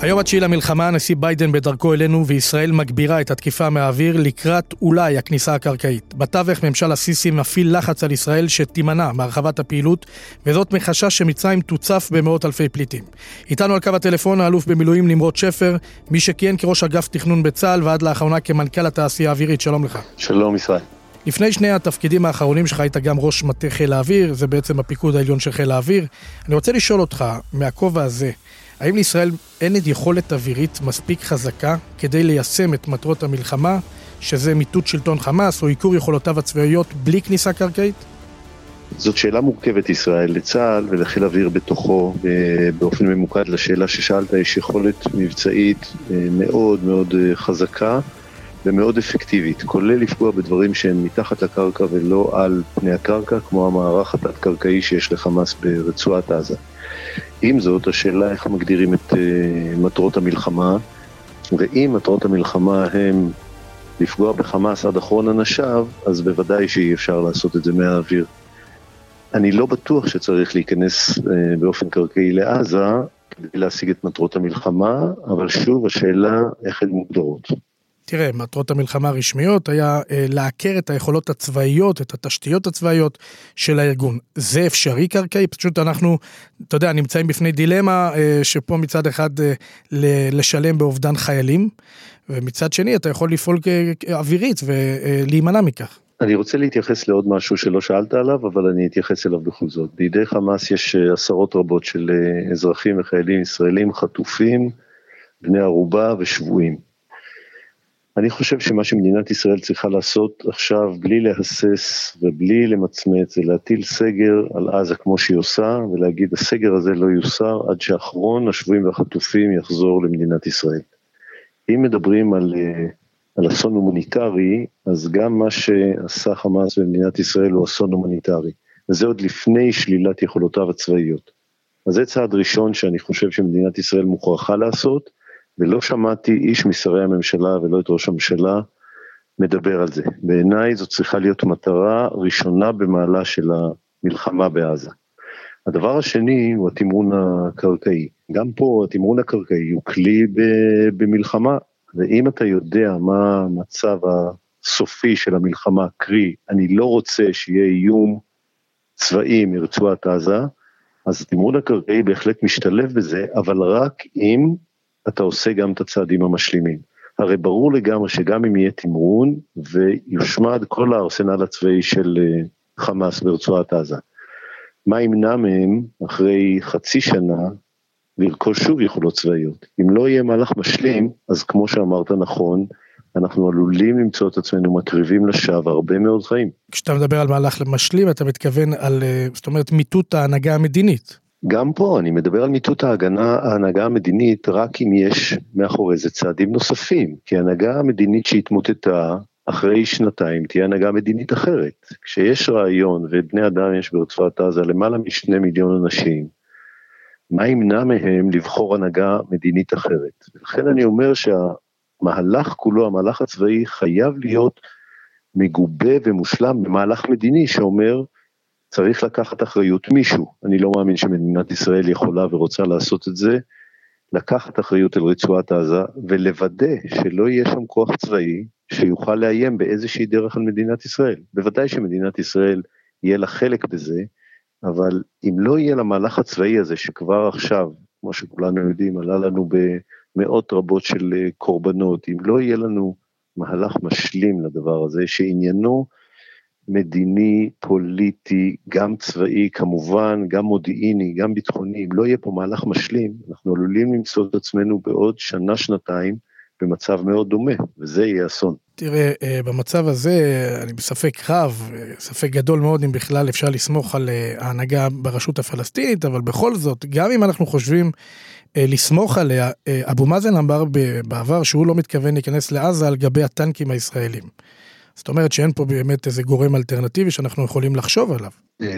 היום התשיעי למלחמה, הנשיא ביידן בדרכו אלינו וישראל מגבירה את התקיפה מהאוויר לקראת אולי הכניסה הקרקעית. בתווך ממשל הסיסי מפעיל לחץ על ישראל שתימנע מהרחבת הפעילות, וזאת מחשש שמצרים תוצף במאות אלפי פליטים. איתנו על קו הטלפון האלוף במילואים נמרוד שפר, מי שכיהן כראש אגף תכנון בצה"ל ועד לאחרונה כמנכ"ל התעשייה האווירית, שלום לך. שלום ישראל. לפני שני התפקידים האחרונים שלך היית גם ראש מטה חיל האוויר, זה בעצם הפיקוד העליון של חיל האוויר. אני רוצה לשאול אותך, מהכובע הזה, האם לישראל אין את יכולת אווירית מספיק חזקה כדי ליישם את מטרות המלחמה, שזה מיטוט שלטון חמאס או עיקור יכולותיו הצבאיות בלי כניסה קרקעית? זאת שאלה מורכבת ישראל, לצה"ל ולחיל אוויר בתוכו באופן ממוקד לשאלה ששאלת, יש יכולת מבצעית אה, מאוד מאוד אה, חזקה ומאוד אפקטיבית, כולל לפגוע בדברים שהם מתחת לקרקע ולא על פני הקרקע, כמו המערך התת-קרקעי שיש לחמאס ברצועת עזה. עם זאת, השאלה איך מגדירים את uh, מטרות המלחמה, ואם מטרות המלחמה הם לפגוע בחמאס עד אחרון אנשיו, אז בוודאי שאי אפשר לעשות את זה מהאוויר. אני לא בטוח שצריך להיכנס uh, באופן קרקעי לעזה כדי להשיג את מטרות המלחמה, אבל שוב, השאלה איך הן מוגדרות. תראה, מטרות המלחמה הרשמיות היה אה, לעקר את היכולות הצבאיות, את התשתיות הצבאיות של הארגון. זה אפשרי קרקעי? פשוט אנחנו, אתה יודע, נמצאים בפני דילמה אה, שפה מצד אחד אה, לשלם באובדן חיילים, ומצד שני אתה יכול לפעול כאווירית ולהימנע מכך. אני רוצה להתייחס לעוד משהו שלא שאלת עליו, אבל אני אתייחס אליו בכל זאת. בידי חמאס יש עשרות רבות של אזרחים וחיילים ישראלים חטופים, בני ערובה ושבויים. אני חושב שמה שמדינת ישראל צריכה לעשות עכשיו, בלי להסס ובלי למצמץ, זה להטיל סגר על עזה כמו שהיא עושה, ולהגיד הסגר הזה לא יוסר עד שאחרון השבויים והחטופים יחזור למדינת ישראל. אם מדברים על, אה, על אסון הומניטרי, אז גם מה שעשה חמאס במדינת ישראל הוא אסון הומניטרי, וזה עוד לפני שלילת יכולותיו הצבאיות. אז זה צעד ראשון שאני חושב שמדינת ישראל מוכרחה לעשות, ולא שמעתי איש משרי הממשלה ולא את ראש הממשלה מדבר על זה. בעיניי זו צריכה להיות מטרה ראשונה במעלה של המלחמה בעזה. הדבר השני הוא התמרון הקרקעי. גם פה התמרון הקרקעי הוא כלי במלחמה, ואם אתה יודע מה המצב הסופי של המלחמה, קרי, אני לא רוצה שיהיה איום צבאי מרצועת עזה, אז התמרון הקרקעי בהחלט משתלב בזה, אבל רק אם אתה עושה גם את הצעדים המשלימים. הרי ברור לגמרי שגם אם יהיה תמרון ויושמד כל הארסנל הצבאי של אה, חמאס ברצועת עזה, מה ימנע מהם אחרי חצי שנה לרכוש שוב יכולות צבאיות? אם לא יהיה מהלך משלים, אז כמו שאמרת נכון, אנחנו עלולים למצוא את עצמנו מקריבים לשווא הרבה מאוד חיים. כשאתה מדבר על מהלך משלים, אתה מתכוון על, אה, זאת אומרת, מיטוט ההנהגה המדינית. גם פה אני מדבר על מיטוט ההגנה, ההנהגה המדינית רק אם יש מאחורי זה צעדים נוספים, כי ההנהגה המדינית שהתמוטטה אחרי שנתיים תהיה הנהגה מדינית אחרת. כשיש רעיון ובני אדם יש ברצועת עזה למעלה משני מיליון אנשים, מה ימנע מהם לבחור הנהגה מדינית אחרת? לכן אני אומר שהמהלך כולו, המהלך הצבאי חייב להיות מגובה ומושלם במהלך מדיני שאומר צריך לקחת אחריות מישהו, אני לא מאמין שמדינת ישראל יכולה ורוצה לעשות את זה, לקחת אחריות על רצועת עזה ולוודא שלא יהיה שם כוח צבאי שיוכל לאיים באיזושהי דרך על מדינת ישראל. בוודאי שמדינת ישראל יהיה לה חלק בזה, אבל אם לא יהיה למהלך הצבאי הזה שכבר עכשיו, כמו שכולנו יודעים, עלה לנו במאות רבות של אה, קורבנות, אם לא יהיה לנו מהלך משלים לדבר הזה, שעניינו מדיני, פוליטי, גם צבאי כמובן, גם מודיעיני, גם ביטחוני, אם לא יהיה פה מהלך משלים, אנחנו עלולים למצוא את עצמנו בעוד שנה-שנתיים במצב מאוד דומה, וזה יהיה אסון. תראה, אה, במצב הזה אני בספק רב, אה, ספק גדול מאוד אם בכלל אפשר לסמוך על אה, ההנהגה ברשות הפלסטינית, אבל בכל זאת, גם אם אנחנו חושבים לסמוך עליה, אבו מאזן אמר בעבר שהוא לא מתכוון להיכנס לעזה על גבי הטנקים הישראלים. זאת אומרת שאין פה באמת איזה גורם אלטרנטיבי שאנחנו יכולים לחשוב עליו.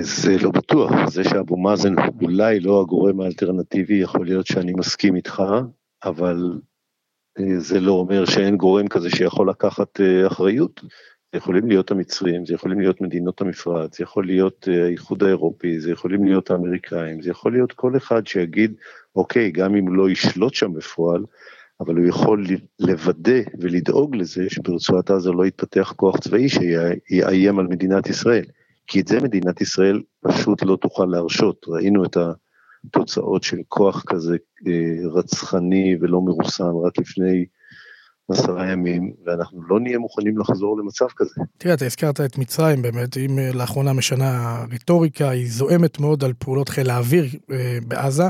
זה לא בטוח, זה שאבו מאזן אולי לא הגורם האלטרנטיבי, יכול להיות שאני מסכים איתך, אבל אה, זה לא אומר שאין גורם כזה שיכול לקחת אה, אחריות. זה יכולים להיות המצרים, זה יכולים להיות מדינות המפרץ, זה יכול להיות אה, האיחוד האירופי, זה יכולים להיות האמריקאים, זה יכול להיות כל אחד שיגיד, אוקיי, גם אם לא ישלוט שם בפועל, אבל הוא יכול לוודא ולדאוג לזה שברצועת עזה לא יתפתח כוח צבאי שיאיים על מדינת ישראל. כי את זה מדינת ישראל פשוט לא תוכל להרשות. ראינו את התוצאות של כוח כזה אה, רצחני ולא מרוסן רק לפני עשרה ימים, ואנחנו לא נהיה מוכנים לחזור למצב כזה. תראה, אתה הזכרת את מצרים באמת, אם אה, לאחרונה משנה רטוריקה, היא זועמת מאוד על פעולות חיל האוויר אה, בעזה.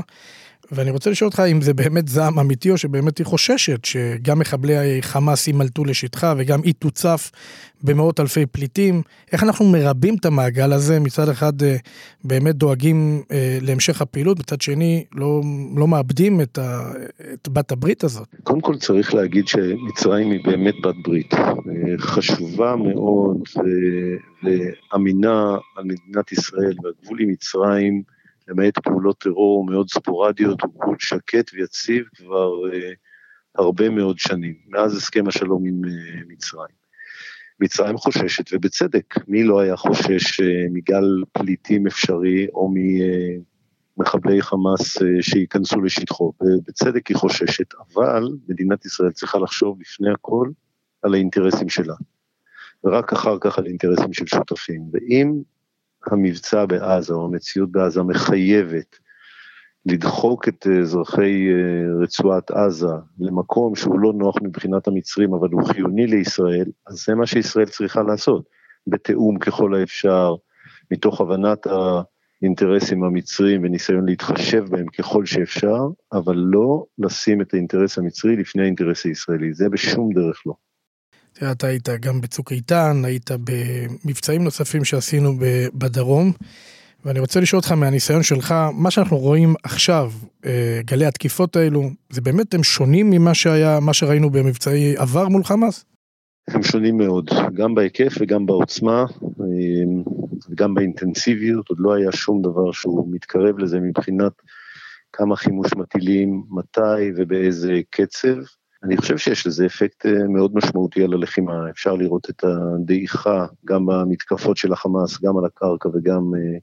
ואני רוצה לשאול אותך אם זה באמת זעם אמיתי או שבאמת היא חוששת שגם מחבלי חמאס יימלטו לשטחה וגם היא תוצף במאות אלפי פליטים. איך אנחנו מרבים את המעגל הזה? מצד אחד אה, באמת דואגים אה, להמשך הפעילות, מצד שני לא, לא מאבדים את, ה, את בת הברית הזאת. קודם כל צריך להגיד שמצרים היא באמת בת ברית. אה, חשובה מאוד ואמינה על מדינת ישראל והגבול עם מצרים. למעט פעולות טרור מאוד ספורדיות, הוא גבול שקט ויציב כבר uh, הרבה מאוד שנים, מאז הסכם השלום עם uh, מצרים. מצרים חוששת, ובצדק, מי לא היה חושש uh, מגל פליטים אפשרי, או ממחבלי חמאס שייכנסו לשטחו, ובצדק היא חוששת, אבל מדינת ישראל צריכה לחשוב לפני הכל על האינטרסים שלה, ורק אחר כך על אינטרסים של שותפים, ואם המבצע בעזה או המציאות בעזה מחייבת לדחוק את אזרחי אה, רצועת עזה למקום שהוא לא נוח מבחינת המצרים אבל הוא חיוני לישראל, אז זה מה שישראל צריכה לעשות, בתיאום ככל האפשר, מתוך הבנת האינטרסים המצריים וניסיון להתחשב בהם ככל שאפשר, אבל לא לשים את האינטרס המצרי לפני האינטרס הישראלי, זה בשום דרך לא. אתה היית גם בצוק איתן, היית במבצעים נוספים שעשינו בדרום, ואני רוצה לשאול אותך מהניסיון שלך, מה שאנחנו רואים עכשיו, אה, גלי התקיפות האלו, זה באמת הם שונים ממה שהיה, מה שראינו במבצעי עבר מול חמאס? הם שונים מאוד, גם בהיקף וגם בעוצמה, אה, וגם באינטנסיביות, עוד לא היה שום דבר שהוא מתקרב לזה מבחינת כמה חימוש מטילים, מתי ובאיזה קצב. אני חושב שיש לזה אפקט אה, מאוד משמעותי על הלחימה, אפשר לראות את הדעיכה גם במתקפות של החמאס, גם על הקרקע וגם אה,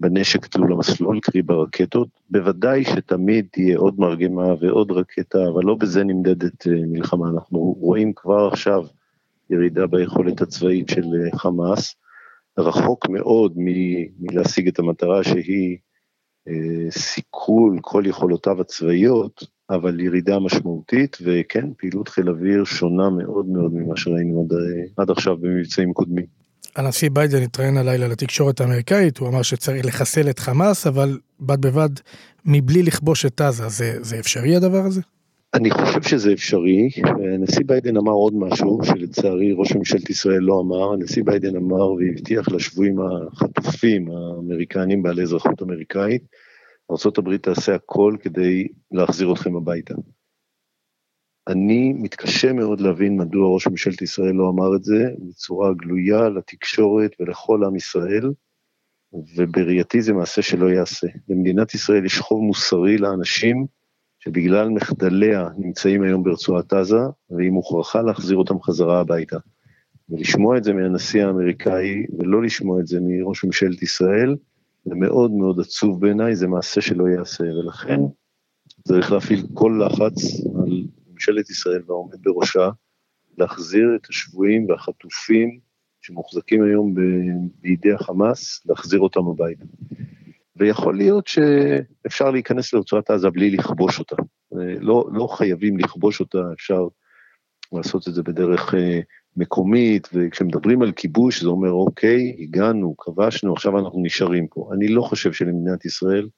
בנשק תלול המסלול, קרי ברקטות. בוודאי שתמיד תהיה עוד מרגמה ועוד רקטה, אבל לא בזה נמדדת אה, מלחמה. אנחנו רואים כבר עכשיו ירידה ביכולת הצבאית של חמאס, רחוק מאוד מלהשיג את המטרה שהיא סיכול כל יכולותיו הצבאיות, אבל ירידה משמעותית, וכן, פעילות חיל אוויר שונה מאוד מאוד ממה שראינו עד, עד עכשיו במבצעים קודמים. הנשיא ביידן התראיין הלילה לתקשורת האמריקאית, הוא אמר שצריך לחסל את חמאס, אבל בד בבד, מבלי לכבוש את עזה, זה, זה אפשרי הדבר הזה? אני חושב שזה אפשרי. הנשיא ביידן אמר עוד משהו, שלצערי ראש ממשלת ישראל לא אמר. הנשיא ביידן אמר והבטיח לשבויים החטופים האמריקנים בעלי אזרחות אמריקאית, ארה"ב תעשה הכל כדי להחזיר אתכם הביתה. אני מתקשה מאוד להבין מדוע ראש ממשלת ישראל לא אמר את זה בצורה גלויה לתקשורת ולכל עם ישראל, ובראייתי זה מעשה שלא ייעשה. במדינת ישראל יש חוב מוסרי לאנשים שבגלל מחדליה נמצאים היום ברצועת עזה, והיא מוכרחה להחזיר אותם חזרה הביתה. ולשמוע את זה מהנשיא האמריקאי, ולא לשמוע את זה מראש ממשלת ישראל, זה מאוד מאוד עצוב בעיניי, זה מעשה שלא ייעשה, ולכן צריך להפעיל כל לחץ על ממשלת ישראל והעומד בראשה, להחזיר את השבויים והחטופים שמוחזקים היום בידי החמאס, להחזיר אותם הביתה. ויכול להיות שאפשר להיכנס לרצועת עזה בלי לכבוש אותה. לא, לא חייבים לכבוש אותה, אפשר לעשות את זה בדרך אה, מקומית, וכשמדברים על כיבוש זה אומר אוקיי, הגענו, כבשנו, עכשיו אנחנו נשארים פה. אני לא חושב שלמדינת ישראל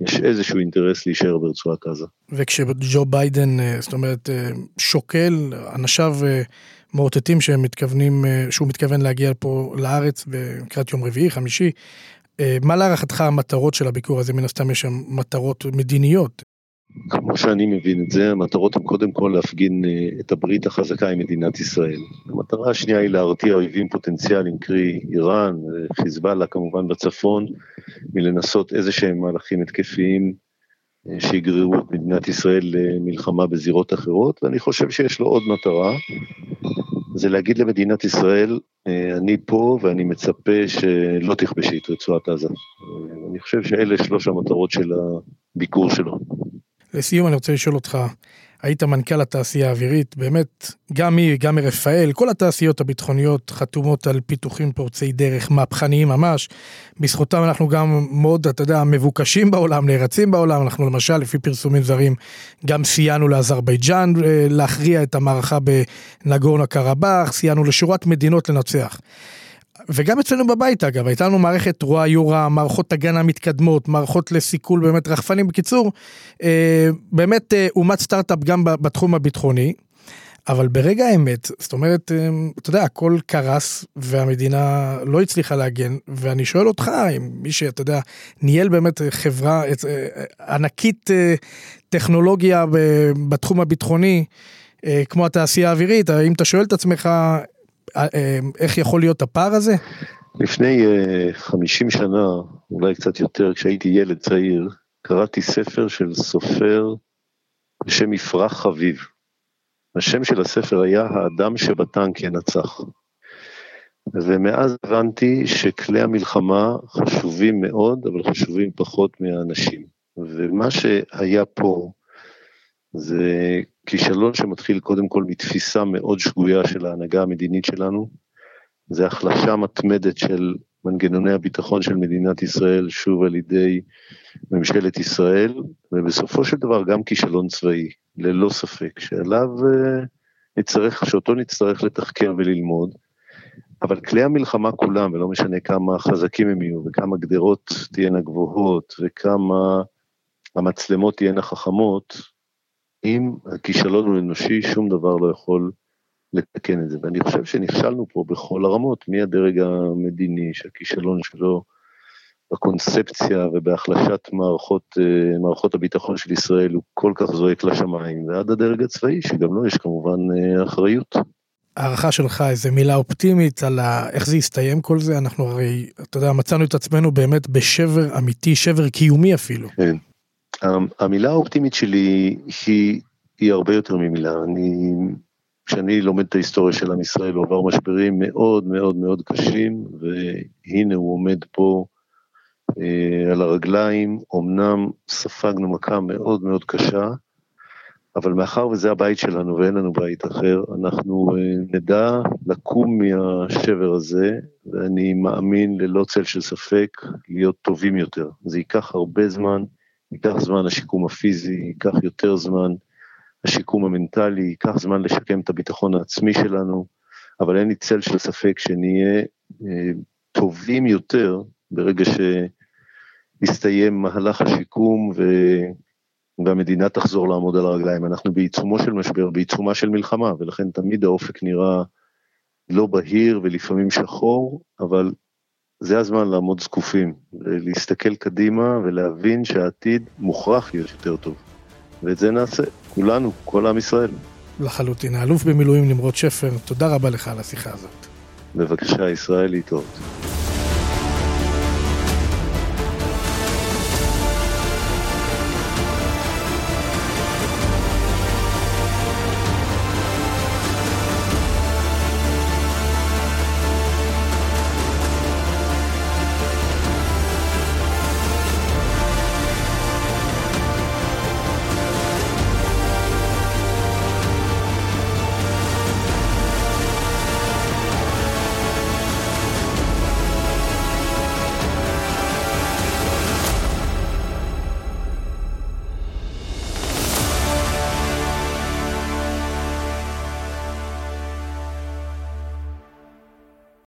יש איזשהו אינטרס להישאר ברצועת עזה. וכשג'ו ביידן, אה, זאת אומרת, אה, שוקל, אנשיו אה, מאותתים שהם מתכוונים, שהוא מתכוון להגיע פה לארץ לקראת יום רביעי, חמישי, מה להערכתך המטרות של הביקור הזה? מן הסתם יש שם מטרות מדיניות. כמו שאני מבין את זה, המטרות הן קודם כל להפגין את הברית החזקה עם מדינת ישראל. המטרה השנייה היא להרתיע אויבים פוטנציאליים, קרי איראן, חיזבאללה כמובן בצפון, מלנסות איזה שהם מהלכים התקפיים אה, שיגררו את מדינת ישראל למלחמה בזירות אחרות, ואני חושב שיש לו עוד מטרה, זה להגיד למדינת ישראל, אה, אני פה ואני מצפה שלא תכבשי את רצועת עזה. אה, אני חושב שאלה שלוש המטרות של הביקור שלו. לסיום אני רוצה לשאול אותך, היית מנכ"ל התעשייה האווירית, באמת, גם היא, גם מרפאל, כל התעשיות הביטחוניות חתומות על פיתוחים פורצי דרך מהפכניים ממש. בזכותם אנחנו גם מאוד, אתה יודע, מבוקשים בעולם, נערצים בעולם. אנחנו למשל, לפי פרסומים זרים, גם סייענו לאזרבייג'אן אה, להכריע את המערכה בנגורנה קרבאח, סייענו לשורת מדינות לנצח. וגם אצלנו בבית אגב, הייתה לנו מערכת רוע יורה, מערכות הגנה מתקדמות, מערכות לסיכול באמת רחפנים. בקיצור, אה, באמת אה, סטארט-אפ גם בתחום הביטחוני. אבל ברגע האמת, זאת אומרת, אה, אתה יודע, הכל קרס והמדינה לא הצליחה להגן, ואני שואל אותך, אם מי שאתה יודע, ניהל באמת חברה ענקית טכנולוגיה בתחום הביטחוני, כמו התעשייה האווירית, האם אתה שואל את עצמך, אה, אה, איך יכול להיות הפער הזה? לפני 50 אה, שנה, אולי קצת יותר, כשהייתי ילד צעיר, קראתי ספר של סופר בשם יפרח חביב. השם של הספר היה האדם שבטנק ינצח. ומאז הבנתי שכלי המלחמה חשובים מאוד, אבל חשובים פחות מהאנשים. ומה שהיה פה זה כישלון שמתחיל קודם כל מתפיסה מאוד שגויה של ההנהגה המדינית שלנו, זה החלשה מתמדת של מנגנוני הביטחון של מדינת ישראל, שוב על ידי ממשלת ישראל, ובסופו של דבר גם כישלון צבאי, ללא ספק, שעליו uh, נצטרך, שאותו נצטרך לתחקר וללמוד, אבל כלי המלחמה כולם, ולא משנה כמה חזקים הם יהיו, וכמה גדרות תהיינה גבוהות, וכמה המצלמות תהיינה חכמות, אם הכישלון הוא אנושי, שום דבר לא יכול לתקן את זה. ואני חושב שנכשלנו פה בכל הרמות, מהדרג המדיני, שהכישלון שלו בקונספציה ובהחלשת מערכות, אה, מערכות הביטחון של ישראל הוא כל כך זועק לשמיים, ועד הדרג הצבאי, שגם לו יש כמובן אה, אחריות. הערכה שלך, איזה מילה אופטימית על ה... איך זה יסתיים כל זה? אנחנו הרי, אתה יודע, מצאנו את עצמנו באמת בשבר אמיתי, שבר קיומי אפילו. כן. המילה האופטימית שלי היא, היא הרבה יותר ממילה. אני, כשאני לומד את ההיסטוריה של עם ישראל, הוא עבר משברים מאוד מאוד מאוד קשים, והנה הוא עומד פה אה, על הרגליים, אמנם ספגנו מכה מאוד מאוד קשה, אבל מאחר וזה הבית שלנו ואין לנו בית אחר, אנחנו אה, נדע לקום מהשבר הזה, ואני מאמין ללא צל של ספק להיות טובים יותר. זה ייקח הרבה זמן, ייקח זמן השיקום הפיזי, ייקח יותר זמן השיקום המנטלי, ייקח זמן לשקם את הביטחון העצמי שלנו, אבל אין לי צל של ספק שנהיה אה, טובים יותר ברגע שיסתיים מהלך השיקום ו... והמדינה תחזור לעמוד על הרגליים. אנחנו בעיצומו של משבר, בעיצומה של מלחמה, ולכן תמיד האופק נראה לא בהיר ולפעמים שחור, אבל זה הזמן לעמוד זקופים, להסתכל קדימה ולהבין שהעתיד מוכרח להיות יותר טוב. ואת זה נעשה, כולנו, כל עם ישראל. לחלוטין. האלוף במילואים נמרוד שפר, תודה רבה לך על השיחה הזאת. בבקשה, ישראל להתראות.